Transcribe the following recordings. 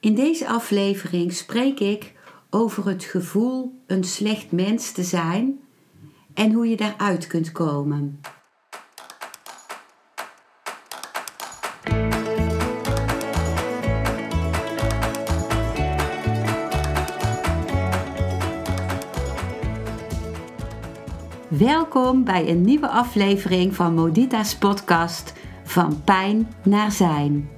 In deze aflevering spreek ik over het gevoel een slecht mens te zijn en hoe je daaruit kunt komen. Welkom bij een nieuwe aflevering van Modita's podcast Van Pijn naar Zijn.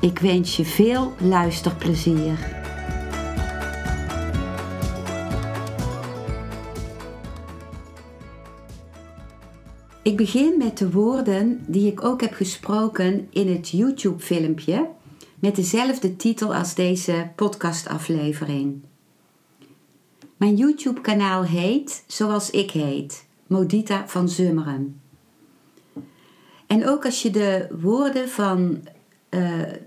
Ik wens je veel luisterplezier. Ik begin met de woorden die ik ook heb gesproken in het YouTube-filmpje met dezelfde titel als deze podcastaflevering. Mijn YouTube-kanaal heet zoals ik heet, Modita van Zummeren. En ook als je de woorden van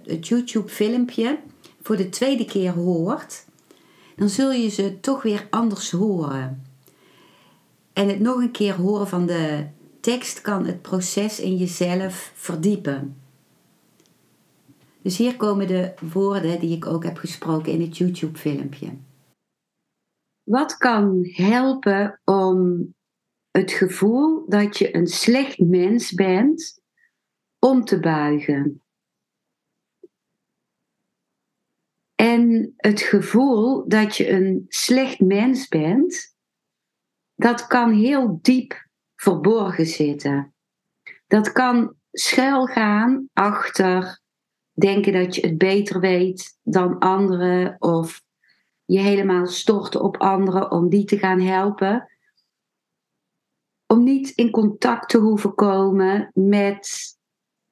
het YouTube-filmpje voor de tweede keer hoort, dan zul je ze toch weer anders horen. En het nog een keer horen van de tekst kan het proces in jezelf verdiepen. Dus hier komen de woorden die ik ook heb gesproken in het YouTube-filmpje. Wat kan helpen om het gevoel dat je een slecht mens bent om te buigen? En het gevoel dat je een slecht mens bent, dat kan heel diep verborgen zitten. Dat kan schuilgaan achter denken dat je het beter weet dan anderen of je helemaal storten op anderen om die te gaan helpen. Om niet in contact te hoeven komen met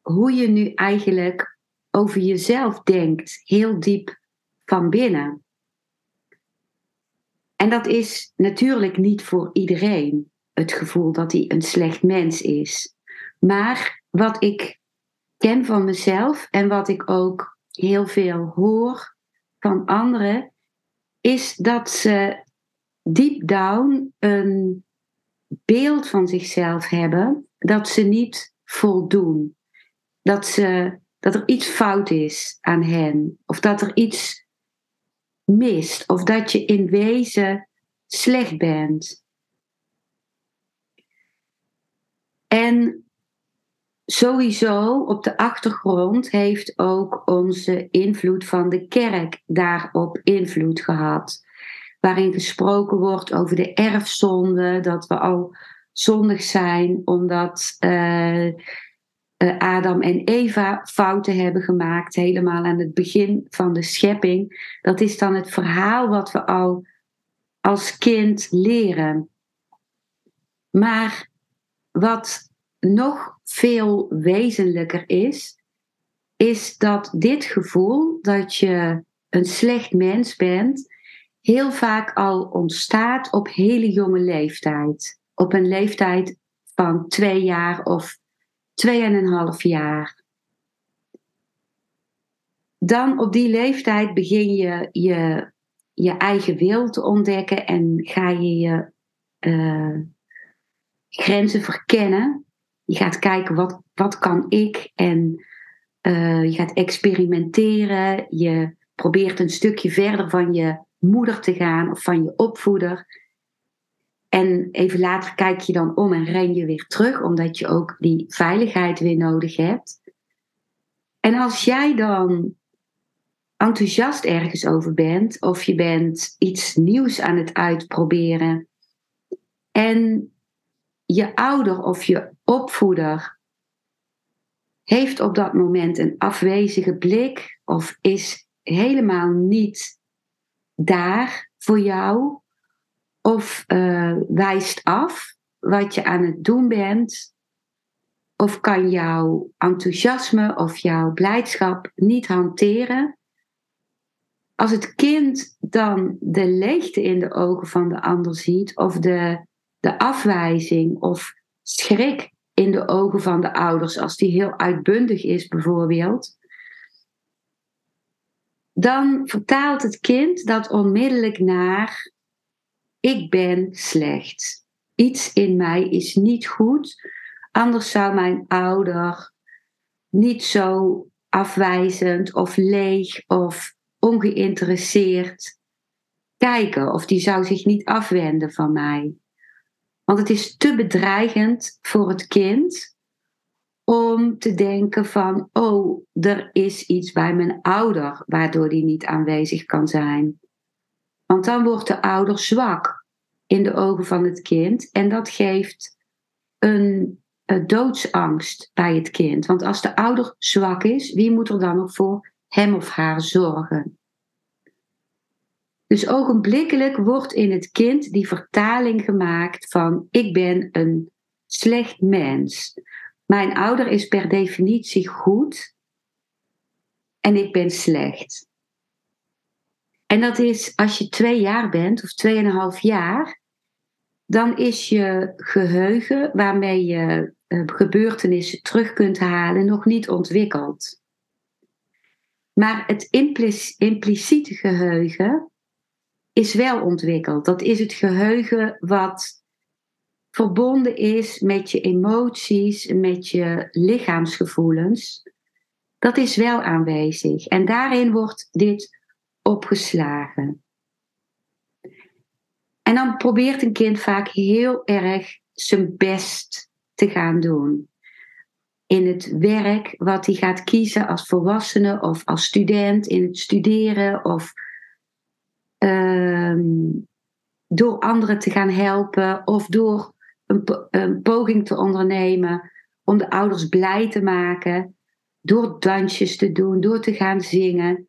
hoe je nu eigenlijk over jezelf denkt, heel diep van binnen. En dat is natuurlijk niet voor iedereen het gevoel dat hij een slecht mens is. Maar wat ik ken van mezelf en wat ik ook heel veel hoor van anderen, is dat ze deep down een beeld van zichzelf hebben dat ze niet voldoen. Dat, ze, dat er iets fout is aan hen. Of dat er iets mist. Of dat je in wezen slecht bent. En sowieso op de achtergrond heeft ook onze invloed van de kerk daarop invloed gehad. Waarin gesproken wordt over de erfzonde, dat we al zondig zijn omdat uh, Adam en Eva fouten hebben gemaakt, helemaal aan het begin van de schepping. Dat is dan het verhaal wat we al als kind leren. Maar wat nog veel wezenlijker is, is dat dit gevoel dat je een slecht mens bent, heel vaak al ontstaat op hele jonge leeftijd. Op een leeftijd van twee jaar of twee en een half jaar. Dan op die leeftijd begin je je, je eigen wil te ontdekken en ga je je uh, grenzen verkennen. Je gaat kijken wat, wat kan ik en uh, je gaat experimenteren. Je probeert een stukje verder van je moeder te gaan of van je opvoeder. En even later kijk je dan om en ren je weer terug, omdat je ook die veiligheid weer nodig hebt. En als jij dan enthousiast ergens over bent, of je bent iets nieuws aan het uitproberen, en je ouder of je opvoeder heeft op dat moment een afwezige blik of is helemaal niet daar voor jou of uh, wijst af wat je aan het doen bent, of kan jouw enthousiasme of jouw blijdschap niet hanteren. Als het kind dan de leegte in de ogen van de ander ziet, of de, de afwijzing of schrik in de ogen van de ouders, als die heel uitbundig is bijvoorbeeld, dan vertaalt het kind dat onmiddellijk naar ik ben slecht. Iets in mij is niet goed, anders zou mijn ouder niet zo afwijzend of leeg of ongeïnteresseerd kijken, of die zou zich niet afwenden van mij. Want het is te bedreigend voor het kind om te denken van, oh, er is iets bij mijn ouder waardoor die niet aanwezig kan zijn. Want dan wordt de ouder zwak in de ogen van het kind en dat geeft een, een doodsangst bij het kind. Want als de ouder zwak is, wie moet er dan nog voor hem of haar zorgen? Dus ogenblikkelijk wordt in het kind die vertaling gemaakt van ik ben een slecht mens. Mijn ouder is per definitie goed en ik ben slecht. En dat is als je twee jaar bent of tweeënhalf jaar, dan is je geheugen waarmee je eh, gebeurtenissen terug kunt halen nog niet ontwikkeld. Maar het impliciete geheugen is wel ontwikkeld. Dat is het geheugen wat verbonden is met je emoties, met je lichaamsgevoelens. Dat is wel aanwezig. En daarin wordt dit opgeslagen. En dan probeert een kind vaak heel erg zijn best te gaan doen. In het werk wat hij gaat kiezen als volwassene of als student, in het studeren of ehm, door anderen te gaan helpen of door een, een poging te ondernemen om de ouders blij te maken, door dansjes te doen, door te gaan zingen.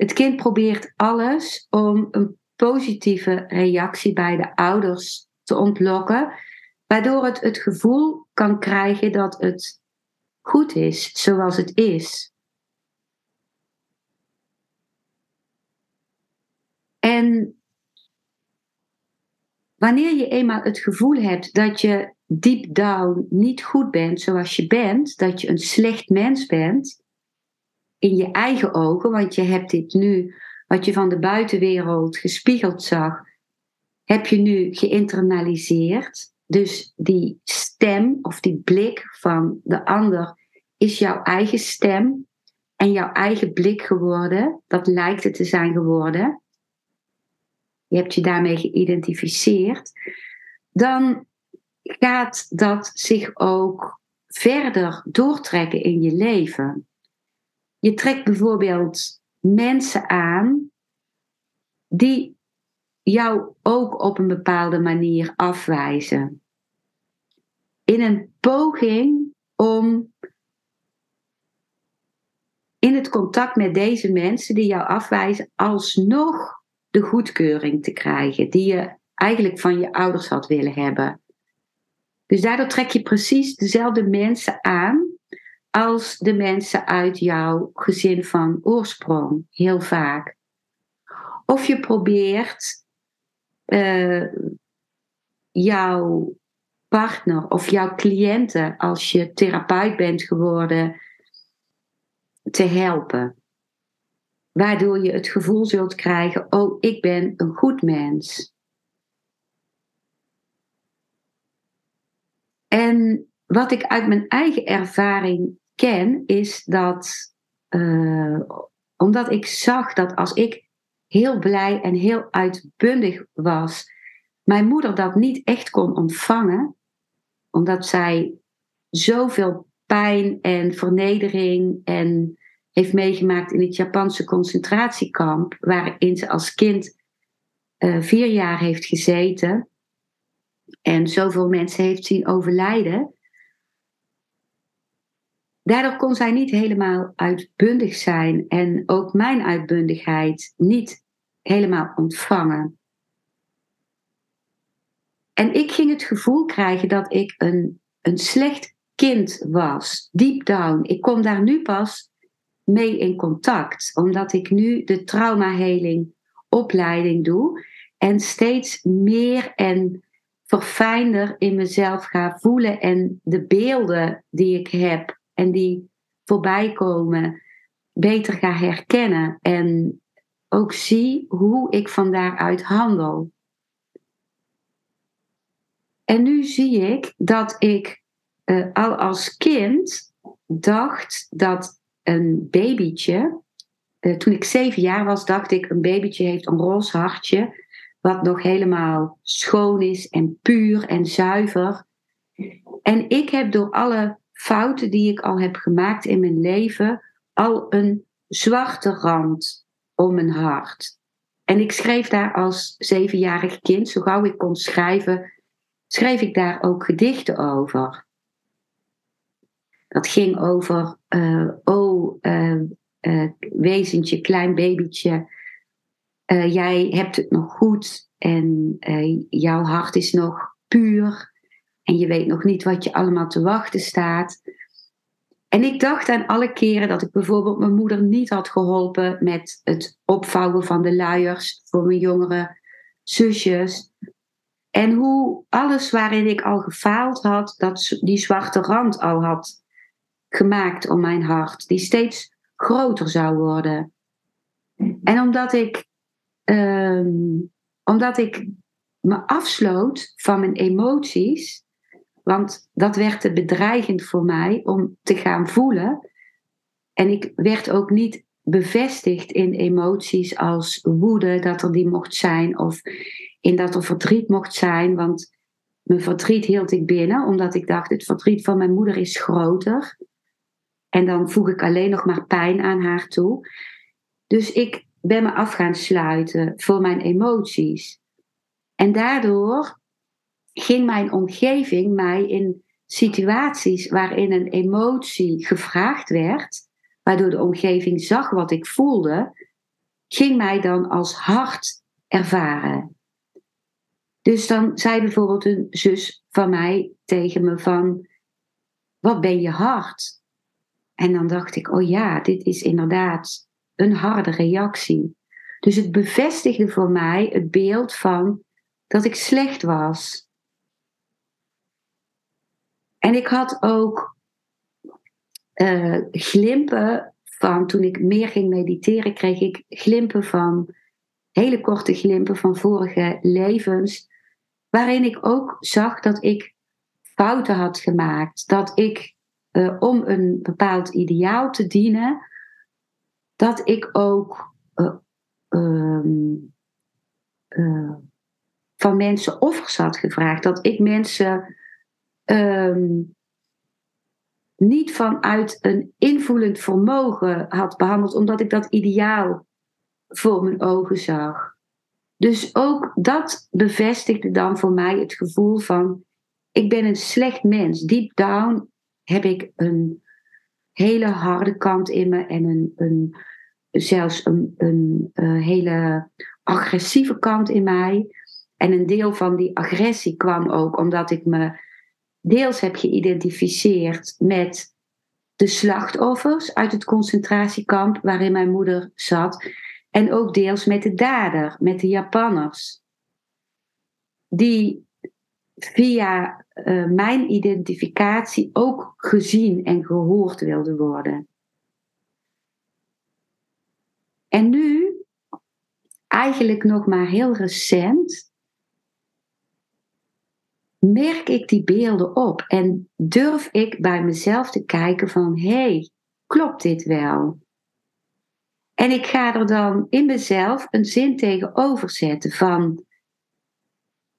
Het kind probeert alles om een positieve reactie bij de ouders te ontlokken, waardoor het het gevoel kan krijgen dat het goed is zoals het is. En wanneer je eenmaal het gevoel hebt dat je deep down niet goed bent zoals je bent, dat je een slecht mens bent, in je eigen ogen, want je hebt dit nu, wat je van de buitenwereld gespiegeld zag, heb je nu geïnternaliseerd. Dus die stem of die blik van de ander is jouw eigen stem en jouw eigen blik geworden. Dat lijkt het te zijn geworden. Je hebt je daarmee geïdentificeerd. Dan gaat dat zich ook verder doortrekken in je leven. Je trekt bijvoorbeeld mensen aan die jou ook op een bepaalde manier afwijzen. In een poging om in het contact met deze mensen die jou afwijzen, alsnog de goedkeuring te krijgen die je eigenlijk van je ouders had willen hebben. Dus daardoor trek je precies dezelfde mensen aan als de mensen uit jouw gezin van oorsprong, heel vaak. Of je probeert uh, jouw partner of jouw cliënten, als je therapeut bent geworden, te helpen. Waardoor je het gevoel zult krijgen: oh, ik ben een goed mens. En wat ik uit mijn eigen ervaring ken, is dat uh, omdat ik zag dat als ik heel blij en heel uitbundig was, mijn moeder dat niet echt kon ontvangen, omdat zij zoveel pijn en vernedering en heeft meegemaakt in het Japanse concentratiekamp, waarin ze als kind uh, vier jaar heeft gezeten en zoveel mensen heeft zien overlijden. Daardoor kon zij niet helemaal uitbundig zijn en ook mijn uitbundigheid niet helemaal ontvangen. En ik ging het gevoel krijgen dat ik een, een slecht kind was. Deep down. Ik kom daar nu pas mee in contact. Omdat ik nu de traumaheling opleiding doe. En steeds meer en verfijnder in mezelf ga voelen. En de beelden die ik heb en die voorbij komen, beter ga herkennen. En ook zie hoe ik van daaruit handel. En nu zie ik dat ik uh, al als kind dacht dat een babytje, uh, toen ik zeven jaar was, dacht ik een babytje heeft een roze hartje, wat nog helemaal schoon is en puur en zuiver. En ik heb door alle fouten die ik al heb gemaakt in mijn leven, al een zwarte rand om mijn hart. En ik schreef daar als zevenjarig kind, zo gauw ik kon schrijven, schreef ik daar ook gedichten over. Dat ging over, uh, oh, uh, uh, wezentje, klein babytje, jij hebt het nog goed en jouw hart is nog puur en je weet nog niet wat je allemaal te wachten staat. En ik dacht aan alle keren dat ik bijvoorbeeld mijn moeder niet had geholpen met het opvouwen van de luiers voor mijn jongere zusjes. En hoe alles waarin ik al gefaald had, dat die zwarte rand al had gemaakt om mijn hart, die steeds groter zou worden. En omdat ik, ehm, omdat ik me afsloot van mijn emoties, want dat werd te bedreigend voor mij om te gaan voelen. En ik werd ook niet bevestigd in emoties als woede, dat er die mocht zijn, of in dat er verdriet mocht zijn. Want mijn verdriet hield ik binnen, omdat ik dacht: het verdriet van mijn moeder is groter. En dan voeg ik alleen nog maar pijn aan haar toe. Dus ik ben me af gaan sluiten voor mijn emoties. En daardoor ging mijn omgeving mij in situaties waarin een emotie gevraagd werd, waardoor de omgeving zag wat ik voelde, ging mij dan als hard ervaren. Dus dan zei bijvoorbeeld een zus van mij tegen me van, wat ben je hard? En dan dacht ik, oh ja, dit is inderdaad een harde reactie. Dus het bevestigde voor mij het beeld van dat ik slecht was. En ik had ook uh, glimpen van, toen ik meer ging mediteren, kreeg ik glimpen van, hele korte glimpen van vorige levens, waarin ik ook zag dat ik fouten had gemaakt. Dat ik, uh, om een bepaald ideaal te dienen, dat ik ook uh, um, van mensen offers had gevraagd. Dat ik mensen um, niet vanuit een invoelend vermogen had behandeld, omdat ik dat ideaal voor mijn ogen zag. Dus ook dat bevestigde dan voor mij het gevoel van: ik ben een slecht mens. Deep down heb ik een hele harde kant in me en een, een zelfs een, een, een eh, hele agressieve kant in mij. En een deel van die agressie kwam ook omdat ik me deels heb geïdentificeerd met de slachtoffers uit het concentratiekamp waarin mijn moeder zat. En ook deels met de dader, met de Japanners. Die via uh, mijn identificatie ook gezien en gehoord wilden worden. En nu, eigenlijk nog maar heel recent, merk ik die beelden op en durf ik bij mezelf te kijken van hé, hey, klopt dit wel? En ik ga er dan in mezelf een zin tegenover zetten van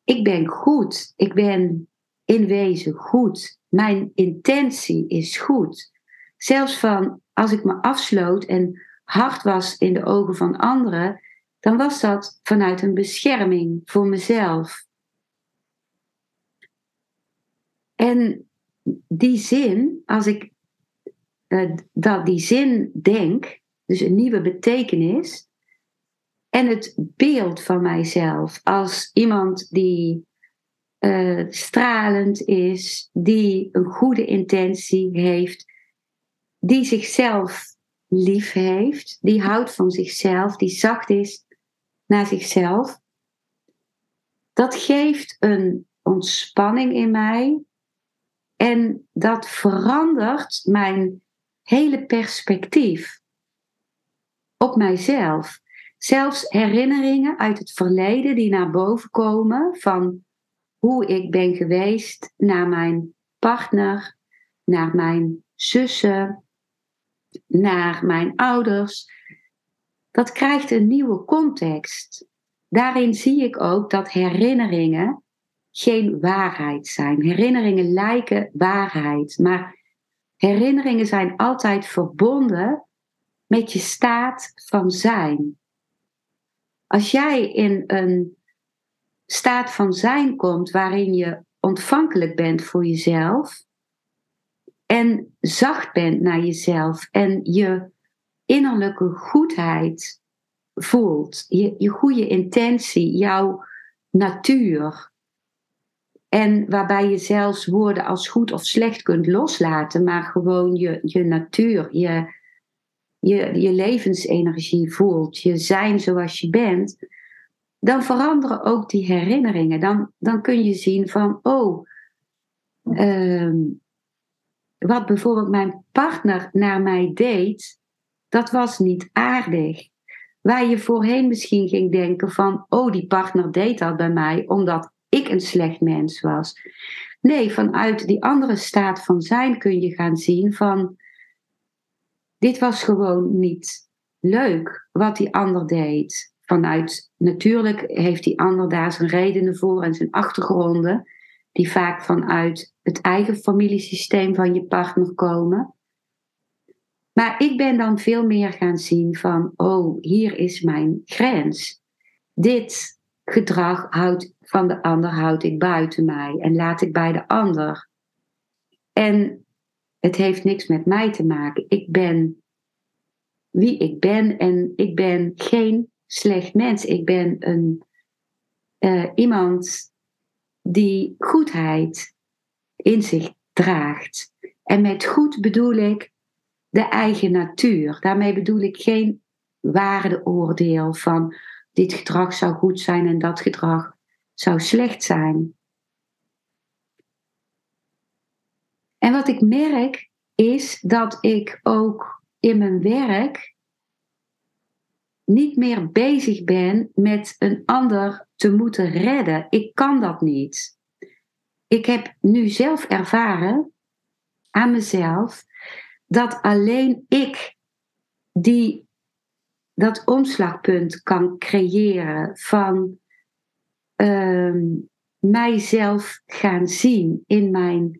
ik ben goed, ik ben in wezen goed, mijn intentie is goed. Zelfs van als ik me afsloot en hard was in de ogen van anderen, dan was dat vanuit een bescherming voor mezelf. En die zin, als ik uh, dat die zin denk, dus een nieuwe betekenis, en het beeld van mijzelf als iemand die eh, stralend is, die een goede intentie heeft, die zichzelf lief heeft, die houdt van zichzelf, die zacht is naar zichzelf. Dat geeft een ontspanning in mij en dat verandert mijn hele perspectief op mijzelf. Zelfs herinneringen uit het verleden die naar boven komen van hoe ik ben geweest naar mijn partner, naar mijn zussen, naar mijn ouders. Dat krijgt een nieuwe context. Daarin zie ik ook dat herinneringen geen waarheid zijn. Herinneringen lijken waarheid, maar herinneringen zijn altijd verbonden met je staat van zijn. Als jij in een staat van zijn komt waarin je ontvankelijk bent voor jezelf en zacht bent naar jezelf en je innerlijke goedheid voelt, je, je goede intentie, jouw natuur. En waarbij je zelfs woorden als goed of slecht kunt loslaten, maar gewoon je, je natuur, je, je, je levensenergie voelt, je zijn zoals je bent, dan veranderen ook die herinneringen. Dan, dan kun je zien van, oh, ehm, wat bijvoorbeeld mijn partner naar mij deed, dat was niet aardig. Waar je voorheen misschien ging denken van, oh, die partner deed dat bij mij omdat ik een slecht mens was. Nee, vanuit die andere staat van zijn kun je gaan zien van, dit was gewoon niet leuk wat die ander deed. Vanuit, natuurlijk heeft die ander daar zijn redenen voor en zijn achtergronden, die vaak vanuit het eigen familiesysteem van je partner komen. Maar ik ben dan veel meer gaan zien van, oh, hier is mijn grens. Dit gedrag houdt van de ander houd ik buiten mij en laat ik bij de ander. En het heeft niks met mij te maken. Ik ben wie ik ben en ik ben geen slecht mens. Ik ben een, uh, iemand die goedheid in zich draagt. En met goed bedoel ik de eigen natuur. Daarmee bedoel ik geen waardeoordeel van dit gedrag zou goed zijn en dat gedrag zou slecht zijn. En wat ik merk is dat ik ook in mijn werk niet meer bezig ben met een ander te moeten redden. Ik kan dat niet. Ik heb nu zelf ervaren aan mezelf dat alleen ik die dat omslagpunt kan creëren van uh, mijzelf gaan zien in mijn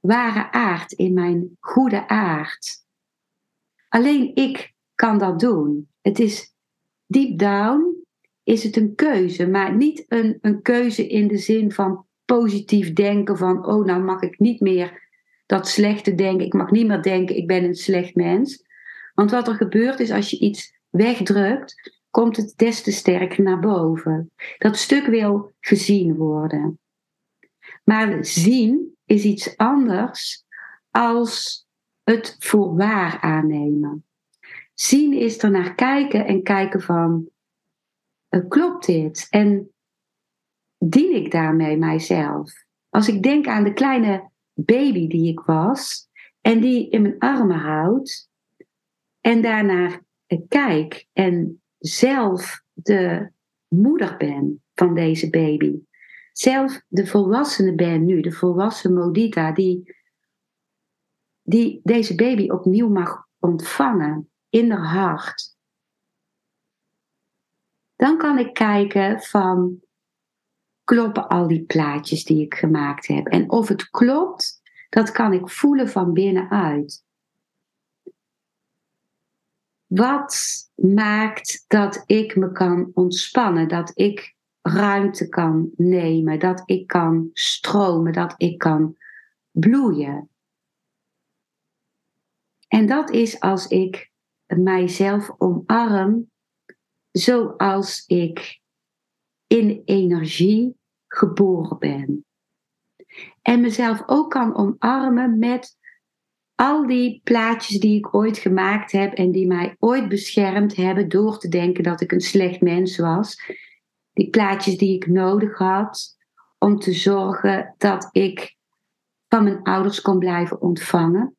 ware aard, in mijn goede aard. Alleen ik kan dat doen. Het is deep down is het een keuze, maar niet een, een keuze in de zin van positief denken van oh nou mag ik niet meer dat slechte denken, ik mag niet meer denken ik ben een slecht mens. Want wat er gebeurt is als je iets wegdrukt, komt het des te sterker naar boven. Dat stuk wil gezien worden. Maar zien is iets anders als het voor waar aannemen. Zien is er naar kijken en kijken van, uh, klopt dit? En dien ik daarmee mijzelf? Als ik denk aan de kleine baby die ik was en die in mijn armen houdt en daarnaar kijk en zelf de moeder ben van deze baby, zelf de volwassene ben nu, de volwassen Modita, die, die deze baby opnieuw mag ontvangen in haar hart. Dan kan ik kijken van kloppen al die plaatjes die ik gemaakt heb. En of het klopt, dat kan ik voelen van binnenuit. Wat maakt dat ik me kan ontspannen, dat ik ruimte kan nemen, dat ik kan stromen, dat ik kan bloeien? En dat is als ik mijzelf omarm zoals ik in energie geboren ben. En mezelf ook kan omarmen met al die plaatjes die ik ooit gemaakt heb en die mij ooit beschermd hebben door te denken dat ik een slecht mens was. Die plaatjes die ik nodig had om te zorgen dat ik van mijn ouders kon blijven ontvangen.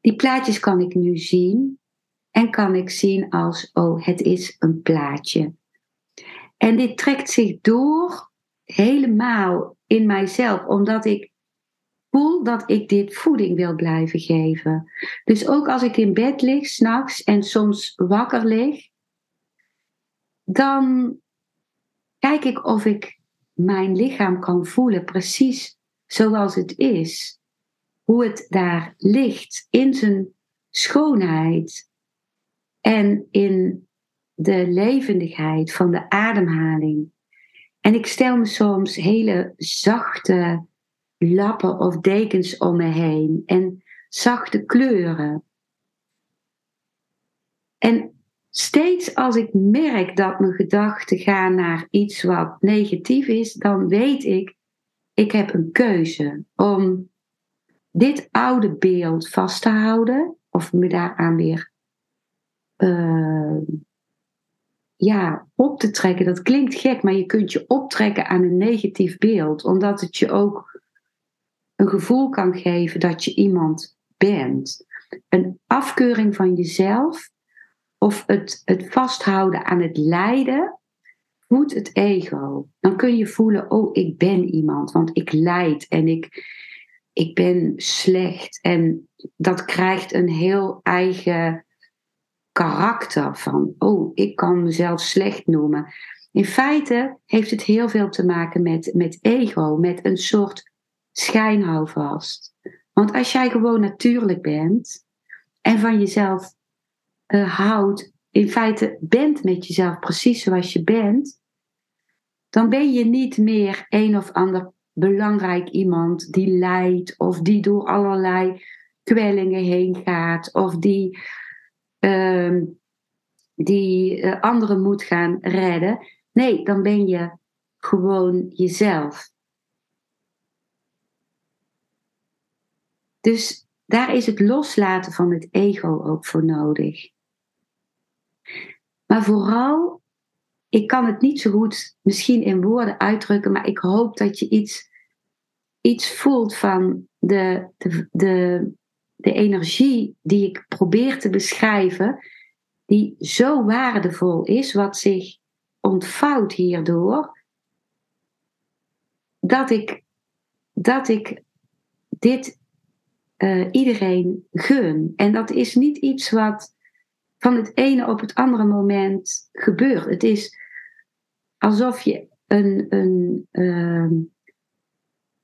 Die plaatjes kan ik nu zien en kan ik zien als, oh, het is een plaatje. En dit trekt zich door helemaal in mijzelf, omdat ik voel dat ik dit voeding wil blijven geven. Dus ook als ik in bed lig s'nachts en soms wakker lig, dan kijk ik of ik mijn lichaam kan voelen precies zoals het is. Hoe het daar ligt in zijn schoonheid en in de levendigheid van de ademhaling. En ik stel me soms hele zachte lappen of dekens om me heen en zachte kleuren. En steeds als ik merk dat mijn gedachten gaan naar iets wat negatief is, dan weet ik, ik heb een keuze om dit oude beeld vast te houden of me daaraan weer uh, ja, op te trekken. Dat klinkt gek, maar je kunt je optrekken aan een negatief beeld, omdat het je ook een gevoel kan geven dat je iemand bent. Een afkeuring van jezelf of het, het vasthouden aan het lijden voedt het ego. Dan kun je voelen, oh, ik ben iemand, want ik lijd en ik, ik ben slecht. En dat krijgt een heel eigen karakter van, oh, ik kan mezelf slecht noemen. In feite heeft het heel veel te maken met, met ego, met een soort schijnhouvast. Want als jij gewoon natuurlijk bent en van jezelf uh, houdt, in feite bent met jezelf precies zoals je bent, dan ben je niet meer een of ander belangrijk iemand die lijdt of die door allerlei kwellingen heen gaat of die, uh, die uh, anderen moet gaan redden. Nee, dan ben je gewoon jezelf. Dus daar is het loslaten van het ego ook voor nodig. Maar vooral, ik kan het niet zo goed misschien in woorden uitdrukken, maar ik hoop dat je iets, iets voelt van de, de, de, de energie die ik probeer te beschrijven, die zo waardevol is, wat zich ontvouwt hierdoor, dat ik, dat ik dit uh, iedereen gun. En dat is niet iets wat van het ene op het andere moment gebeurt. Het is alsof je een, een, uh,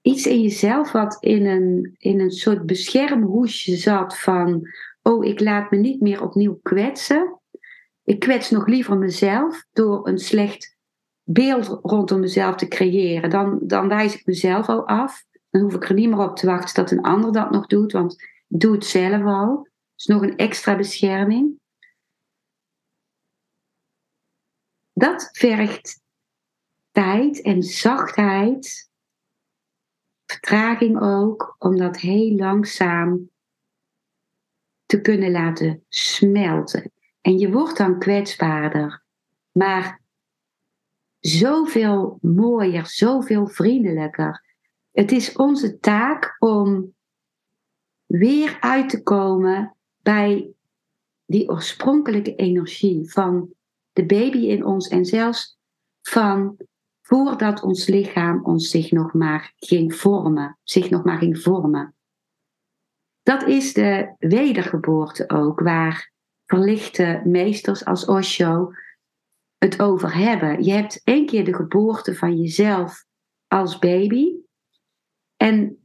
iets in jezelf wat in een, in een soort beschermhoesje zat van, oh, ik laat me niet meer opnieuw kwetsen. Ik kwets nog liever mezelf door een slecht beeld rondom mezelf te creëren. Dan, dan wijs ik mezelf al af. Dan hoef ik er niet meer op te wachten dat een ander dat nog doet, want doe het zelf al. Is nog een extra bescherming. Dat vergt tijd en zachtheid, vertraging ook, om dat heel langzaam te kunnen laten smelten. En je wordt dan kwetsbaarder, maar zoveel mooier, zoveel vriendelijker. Het is onze taak om weer uit te komen bij die oorspronkelijke energie van de baby in ons en zelfs van voordat ons lichaam ons zich nog maar ging vormen, zich nog maar ging vormen. Dat is de wedergeboorte ook, waar verlichte meesters als Osho het over hebben. Je hebt één keer de geboorte van jezelf als baby. En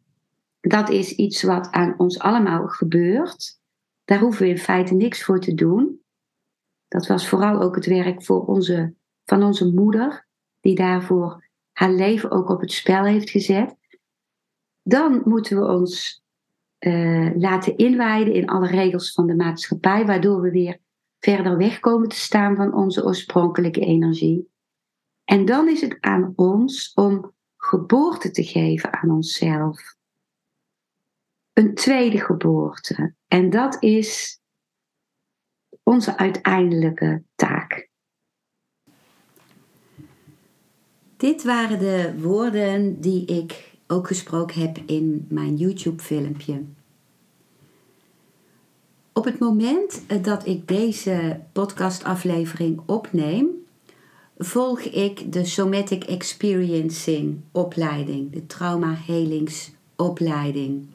dat is iets wat aan ons allemaal gebeurt. Daar hoeven we in feite niks voor te doen. Dat was vooral ook het werk voor onze, van onze moeder, die daarvoor haar leven ook op het spel heeft gezet. Dan moeten we ons uh, laten inwijden in alle regels van de maatschappij, waardoor we weer verder weg komen te staan van onze oorspronkelijke energie. En dan is het aan ons om geboorte te geven aan onszelf. Een tweede geboorte. En dat is onze uiteindelijke taak. Dit waren de woorden die ik ook gesproken heb in mijn YouTube-filmpje. Op het moment dat ik deze podcastaflevering opneem, volg ik de Somatic Experiencing opleiding, de trauma helingsopleiding.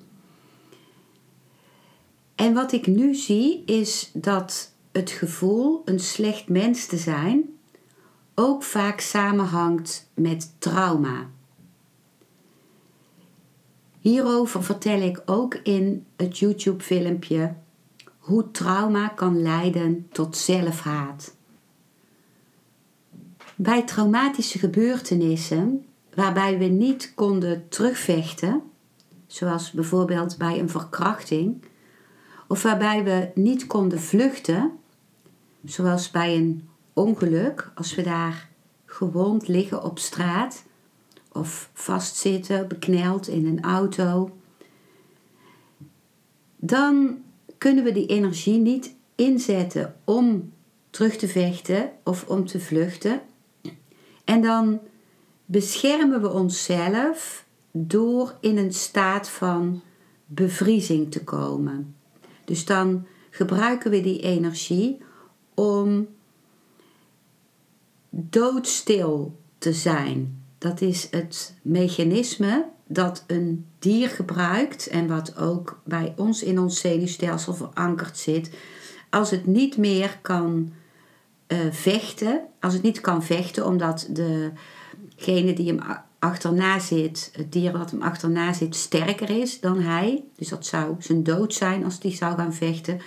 En wat ik nu zie is dat het gevoel een slecht mens te zijn ook vaak samenhangt met trauma. Hierover vertel ik ook in het YouTube-filmpje hoe trauma kan leiden tot zelfhaat. Bij traumatische gebeurtenissen waarbij we niet konden terugvechten, zoals bijvoorbeeld bij een verkrachting, of waarbij we niet konden vluchten, zoals bij een ongeluk, als we daar gewond liggen op straat of vastzitten, bekneld in een auto, dan kunnen we die energie niet inzetten om terug te vechten of om te vluchten. En dan beschermen we onszelf door in een staat van bevriezing te komen. Dus dan gebruiken we die energie om doodstil te zijn. Dat is het mechanisme dat een dier gebruikt en wat ook bij ons in ons zenuwstelsel verankerd zit. Als het niet meer kan uh, vechten, als het niet kan vechten omdat degene die hem achterna zit, het dier wat hem achterna zit, sterker is dan hij. Dus dat zou zijn dood zijn als die zou gaan vechten.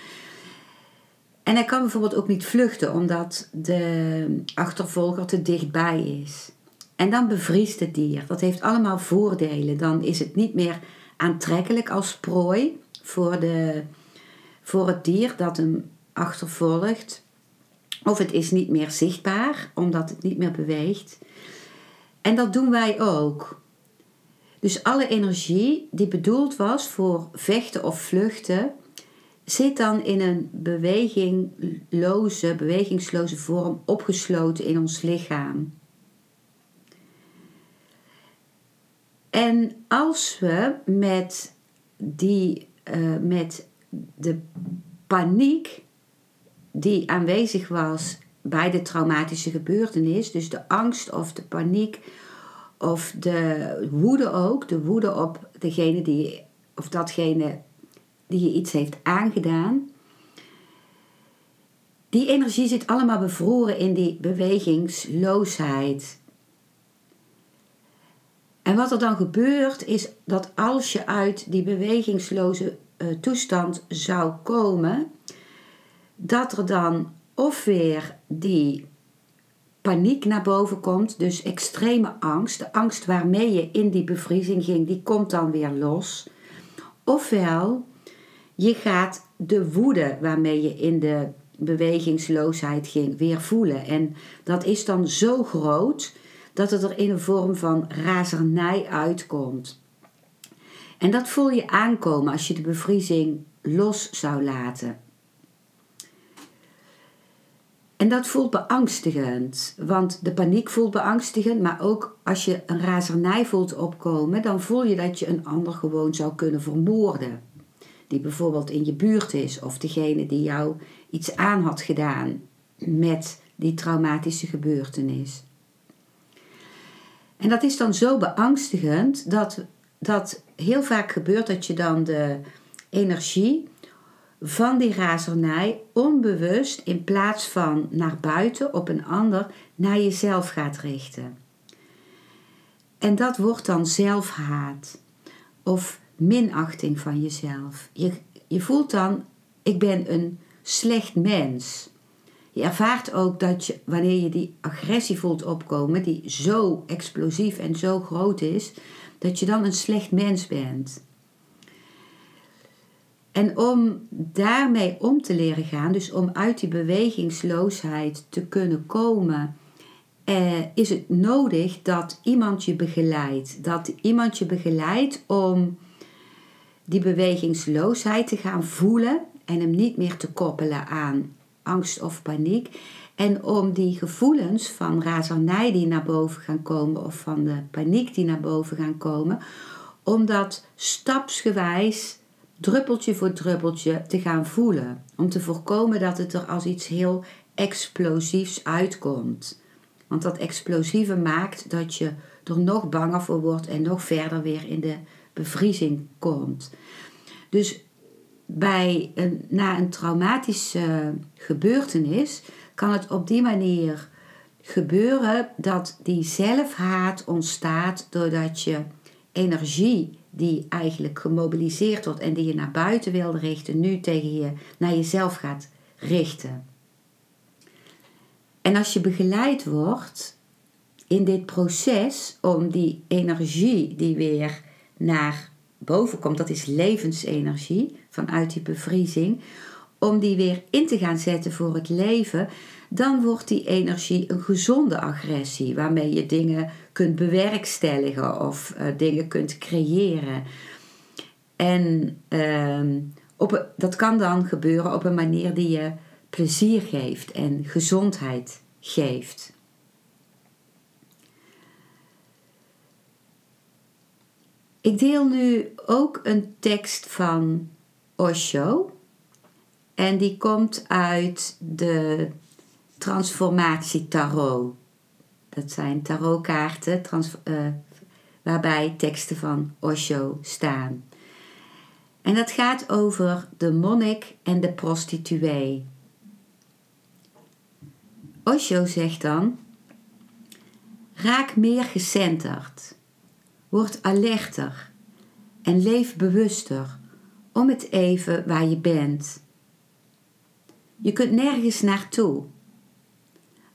En hij kan bijvoorbeeld ook niet vluchten omdat de achtervolger te dichtbij is. En dan bevriest het dier. Dat heeft allemaal voordelen. Dan is het niet meer aantrekkelijk als prooi voor, de, voor het dier dat hem achtervolgt. Of het is niet meer zichtbaar omdat het niet meer beweegt. En dat doen wij ook. Dus alle energie die bedoeld was voor vechten of vluchten, zit dan in een bewegingloze, bewegingsloze vorm opgesloten in ons lichaam. En als we met, die, uh, met de paniek die aanwezig was bij de traumatische gebeurtenis, dus de angst of de paniek of de woede ook, de woede op degene die, of datgene die je iets heeft aangedaan. Die energie zit allemaal bevroren in die bewegingsloosheid. En wat er dan gebeurt is dat als je uit die bewegingsloze uh, toestand zou komen, dat er dan of weer die paniek naar boven komt, dus extreme angst, de angst waarmee je in die bevriezing ging, die komt dan weer los. Ofwel je gaat de woede waarmee je in de bewegingsloosheid ging weer voelen. En dat is dan zo groot dat het er in een vorm van razernij uitkomt. En dat voel je aankomen als je de bevriezing los zou laten. En dat voelt beangstigend, want de paniek voelt beangstigend, maar ook als je een razernij voelt opkomen, dan voel je dat je een ander gewoon zou kunnen vermoorden die bijvoorbeeld in je buurt is, of degene die jou iets aan had gedaan met die traumatische gebeurtenis. En dat is dan zo beangstigend dat, dat heel vaak gebeurt dat je dan de energie van die razernij onbewust in plaats van naar buiten op een ander naar jezelf gaat richten. En dat wordt dan zelfhaat of minachting van jezelf. Je, je voelt dan, ik ben een slecht mens. Je ervaart ook dat je, wanneer je die agressie voelt opkomen, die zo explosief en zo groot is, dat je dan een slecht mens bent. En om daarmee om te leren gaan, dus om uit die bewegingsloosheid te kunnen komen eh, is het nodig dat iemand je begeleidt. Dat iemand je begeleidt om die bewegingsloosheid te gaan voelen en hem niet meer te koppelen aan angst of paniek. En om die gevoelens van razernij die naar boven gaan komen of van de paniek die naar boven gaan komen, om dat stapsgewijs, druppeltje voor druppeltje te gaan voelen. Om te voorkomen dat het er als iets heel explosiefs uitkomt. Want dat explosieve maakt dat je er nog banger voor wordt en nog verder weer in de bevriezing komt. Dus bij een, na een traumatische gebeurtenis kan het op die manier gebeuren dat die zelfhaat ontstaat doordat je energie die eigenlijk gemobiliseerd wordt en die je naar buiten wilde richten, nu tegen je naar jezelf gaat richten. En als je begeleid wordt in dit proces om die energie die weer naar boven komt, dat is levensenergie vanuit die bevriezing, om die weer in te gaan zetten voor het leven, dan wordt die energie een gezonde agressie, waarmee je dingen kunt bewerkstelligen of uh, dingen kunt creëren. En uh, op, dat kan dan gebeuren op een manier die je plezier geeft en gezondheid geeft. Ik deel nu ook een tekst van Osho. En die komt uit de Transformatie Tarot. Dat zijn tarotkaarten uh, waarbij teksten van Osho staan. En dat gaat over de monnik en de prostituee. Osho zegt dan: Raak meer gecenterd, word alerter en leef bewuster om het even waar je bent. Je kunt nergens naartoe.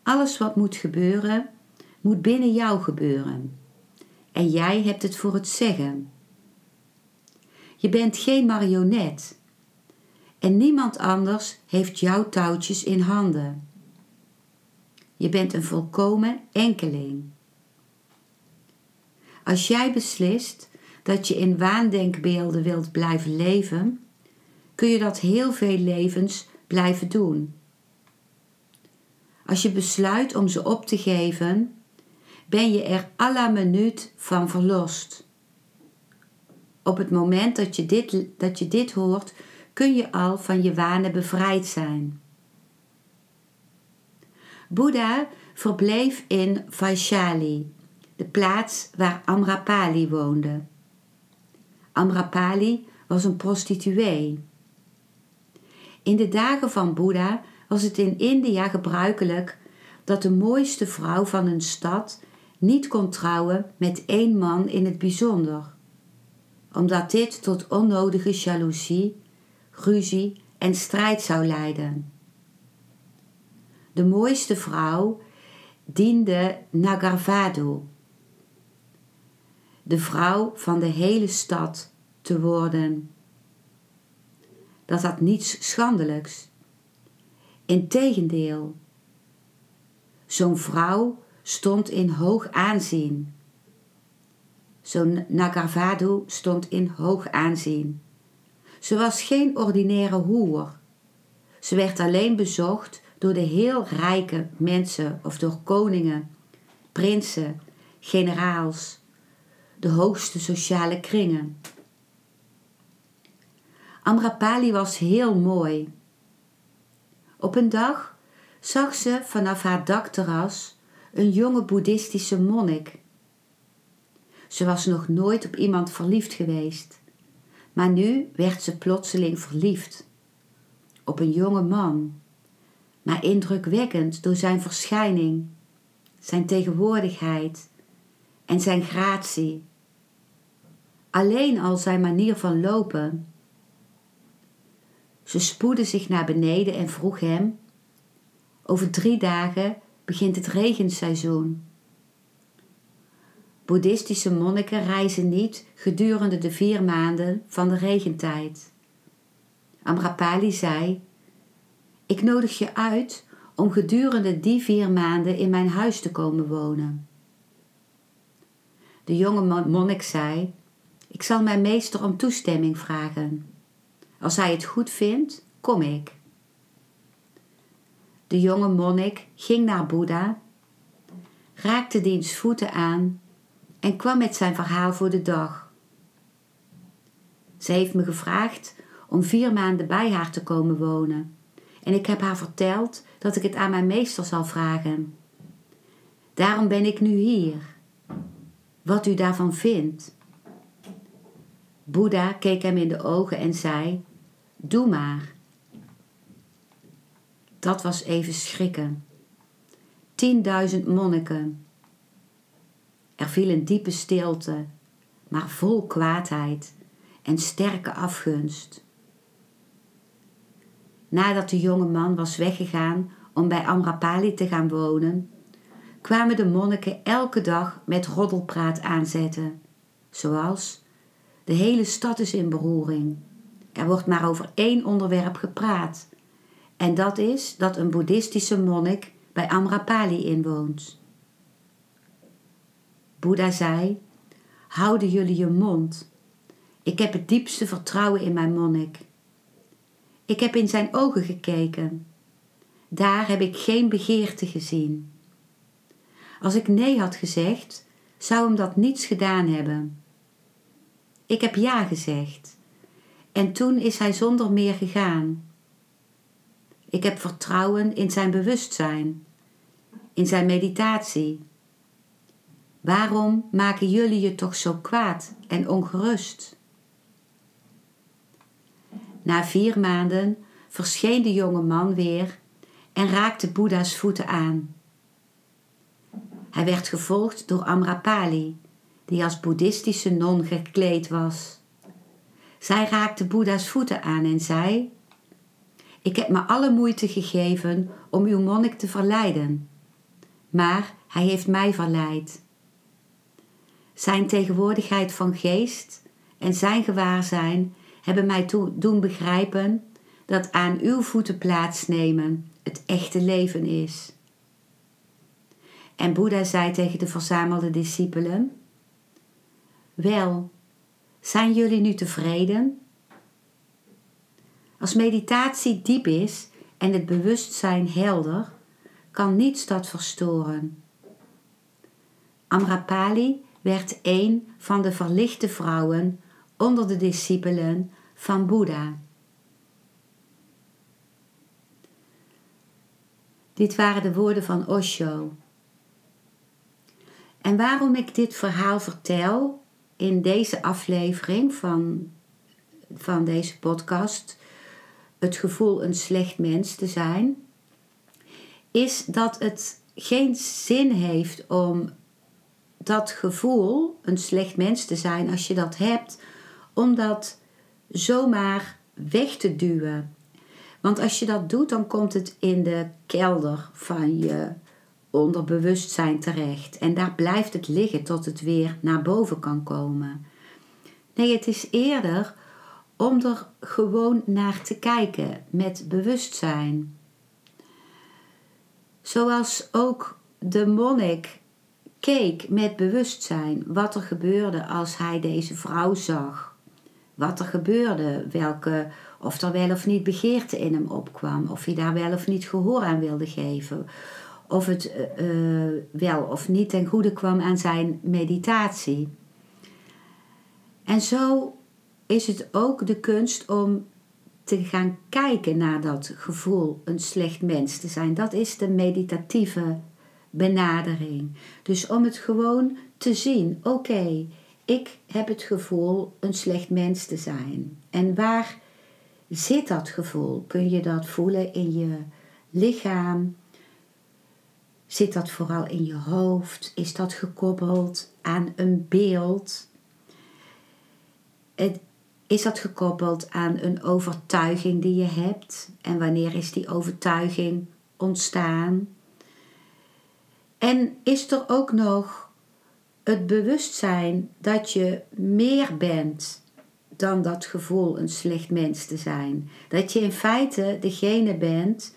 Alles wat moet gebeuren, moet binnen jou gebeuren. En jij hebt het voor het zeggen. Je bent geen marionet. En niemand anders heeft jouw touwtjes in handen. Je bent een volkomen enkeling. Als jij beslist dat je in waandenkbeelden wilt blijven leven, kun je dat heel veel levens blijven doen. Als je besluit om ze op te geven, ben je er à la minuut van verlost. Op het moment dat je dit, dat je dit hoort, kun je al van je wanen bevrijd zijn. Boeddha verbleef in Vaishali, de plaats waar Amrapali woonde. Amrapali was een prostituee. In de dagen van Boeddha was het in India gebruikelijk dat de mooiste vrouw van een stad niet kon trouwen met één man in het bijzonder, omdat dit tot onnodige jaloezie, ruzie en strijd zou leiden. De mooiste vrouw diende Nagarvadu, de vrouw van de hele stad te worden. Dat had niets schandelijks. Integendeel, zo'n vrouw stond in hoog aanzien. Zo'n Nagarvadu stond in hoog aanzien. Ze was geen ordinaire hoer. Ze werd alleen bezocht door de heel rijke mensen of door koningen, prinsen, generaals, de hoogste sociale kringen. Amrapali was heel mooi. Op een dag zag ze vanaf haar dakterras een jonge boeddhistische monnik. Ze was nog nooit op iemand verliefd geweest, maar nu werd ze plotseling verliefd op een jonge man, maar indrukwekkend door zijn verschijning, zijn tegenwoordigheid en zijn gratie. Alleen al zijn manier van lopen. Ze spoedde zich naar beneden en vroeg hem: Over drie dagen begint het regenseizoen. Boeddhistische monniken reizen niet gedurende de vier maanden van de regentijd. Amrapali zei: Ik nodig je uit om gedurende die vier maanden in mijn huis te komen wonen. De jonge monnik zei: Ik zal mijn meester om toestemming vragen. Als hij het goed vindt, kom ik. De jonge monnik ging naar Boeddha, raakte diens voeten aan en kwam met zijn verhaal voor de dag. Ze heeft me gevraagd om vier maanden bij haar te komen wonen en ik heb haar verteld dat ik het aan mijn meester zal vragen. Daarom ben ik nu hier. Wat u daarvan vindt. Boeddha keek hem in de ogen en zei: Doe maar. Dat was even schrikken. Tienduizend monniken. Er viel een diepe stilte, maar vol kwaadheid en sterke afgunst. Nadat de jonge man was weggegaan om bij Amrapali te gaan wonen, kwamen de monniken elke dag met roddelpraat aanzetten, zoals de hele stad is in beroering. Er wordt maar over één onderwerp gepraat, en dat is dat een boeddhistische monnik bij Amrapali inwoont. Boeddha zei: Houden jullie je mond. Ik heb het diepste vertrouwen in mijn monnik. Ik heb in zijn ogen gekeken. Daar heb ik geen begeerte gezien. Als ik nee had gezegd, zou hem dat niets gedaan hebben. Ik heb ja gezegd. En toen is hij zonder meer gegaan. Ik heb vertrouwen in zijn bewustzijn, in zijn meditatie. Waarom maken jullie je toch zo kwaad en ongerust? Na vier maanden verscheen de jonge man weer en raakte Boeddha's voeten aan. Hij werd gevolgd door Amrapali, die als boeddhistische non gekleed was. Zij raakte Boeddha's voeten aan en zei: Ik heb me alle moeite gegeven om uw monnik te verleiden, maar hij heeft mij verleid. Zijn tegenwoordigheid van geest en zijn gewaarzijn hebben mij doen begrijpen dat aan uw voeten plaatsnemen het echte leven is. En Boeddha zei tegen de verzamelde discipelen: Wel, zijn jullie nu tevreden? Als meditatie diep is en het bewustzijn helder, kan niets dat verstoren. Amrapali werd een van de verlichte vrouwen onder de discipelen van Boeddha. Dit waren de woorden van Osho. En waarom ik dit verhaal vertel in deze aflevering van, van deze podcast, het gevoel een slecht mens te zijn, is dat het geen zin heeft om dat gevoel, een slecht mens te zijn, als je dat hebt, om dat zomaar weg te duwen. Want als je dat doet, dan komt het in de kelder van je onderbewustzijn terecht. En daar blijft het liggen tot het weer naar boven kan komen. Nee, het is eerder om er gewoon naar te kijken met bewustzijn. Zoals ook de monnik keek met bewustzijn wat er gebeurde als hij deze vrouw zag. Wat er gebeurde, welke, of er wel of niet begeerte in hem opkwam, of hij daar wel of niet gehoor aan wilde geven, of het uh, wel of niet ten goede kwam aan zijn meditatie. En zo is het ook de kunst om te gaan kijken naar dat gevoel een slecht mens te zijn. Dat is de meditatieve benadering. Dus om het gewoon te zien, oké, ik heb het gevoel een slecht mens te zijn. En waar zit dat gevoel? Kun je dat voelen in je lichaam? Zit dat vooral in je hoofd? Is dat gekoppeld aan een beeld? Is dat gekoppeld aan een overtuiging die je hebt? En wanneer is die overtuiging ontstaan? En is er ook nog het bewustzijn dat je meer bent dan dat gevoel een slecht mens te zijn? Dat je in feite degene bent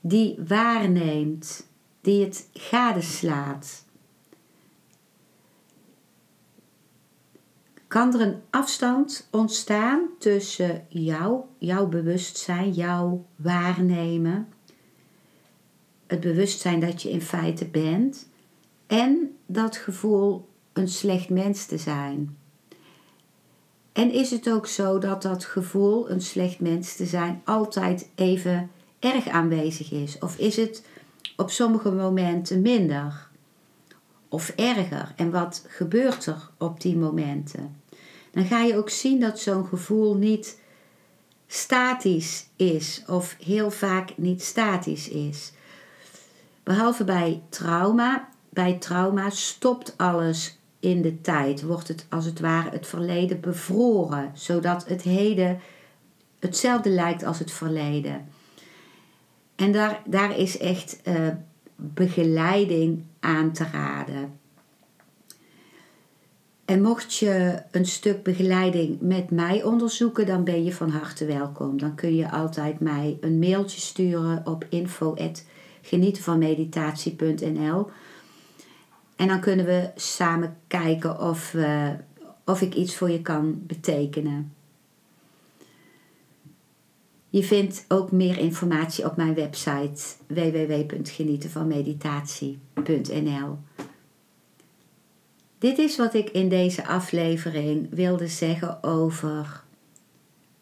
die waarneemt, die het gadeslaat. Kan er een afstand ontstaan tussen jou, jouw bewustzijn, jouw waarnemen, het bewustzijn dat je in feite bent en dat gevoel een slecht mens te zijn? En is het ook zo dat dat gevoel, een slecht mens te zijn, altijd even erg aanwezig is? Of is het op sommige momenten minder? Of erger? En wat gebeurt er op die momenten? Dan ga je ook zien dat zo'n gevoel niet statisch is, of heel vaak niet statisch is. Behalve bij trauma. Bij trauma stopt alles in de tijd wordt het als het ware het verleden bevroren, zodat het heden hetzelfde lijkt als het verleden. En daar, daar is echt uh, begeleiding aan te raden. En mocht je een stuk begeleiding met mij onderzoeken, dan ben je van harte welkom. Dan kun je altijd mij een mailtje sturen op info.genietenvanmeditatie.nl en dan kunnen we samen kijken of, uh, of ik iets voor je kan betekenen. Je vindt ook meer informatie op mijn website www.genietenvanmeditatie.nl. Dit is wat ik in deze aflevering wilde zeggen over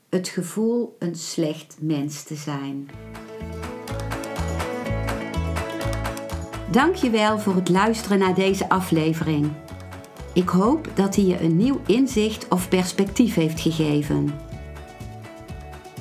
het gevoel een slecht mens te zijn. Dankjewel voor het luisteren naar deze aflevering. Ik hoop dat hij je een nieuw inzicht of perspectief heeft gegeven.